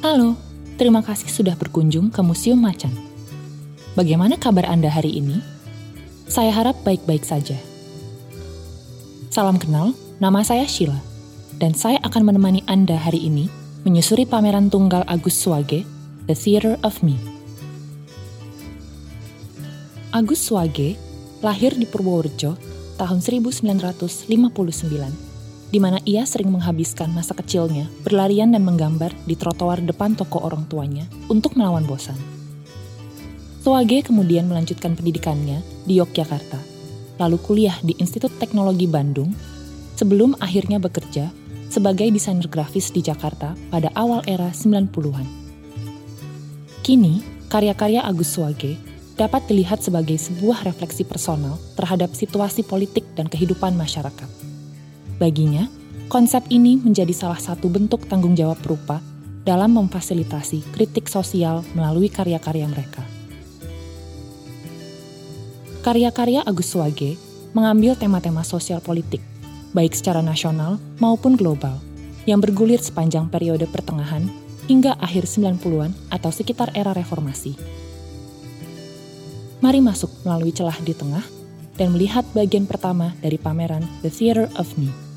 Halo, terima kasih sudah berkunjung ke Museum Macan. Bagaimana kabar Anda hari ini? Saya harap baik-baik saja. Salam kenal, nama saya Sheila, dan saya akan menemani Anda hari ini menyusuri pameran tunggal Agus Swage, The Theater of Me. Agus Swage lahir di Purworejo tahun 1959 di mana ia sering menghabiskan masa kecilnya berlarian dan menggambar di trotoar depan toko orang tuanya untuk melawan bosan. Soage kemudian melanjutkan pendidikannya di Yogyakarta, lalu kuliah di Institut Teknologi Bandung, sebelum akhirnya bekerja sebagai desainer grafis di Jakarta pada awal era 90-an. Kini, karya-karya Agus Soage dapat dilihat sebagai sebuah refleksi personal terhadap situasi politik dan kehidupan masyarakat. Baginya, konsep ini menjadi salah satu bentuk tanggung jawab perupa dalam memfasilitasi kritik sosial melalui karya-karya mereka. Karya-karya Agus Swage mengambil tema-tema sosial politik, baik secara nasional maupun global, yang bergulir sepanjang periode pertengahan hingga akhir 90-an atau sekitar era reformasi. Mari masuk melalui celah di tengah dan melihat bagian pertama dari pameran The Theater of Me.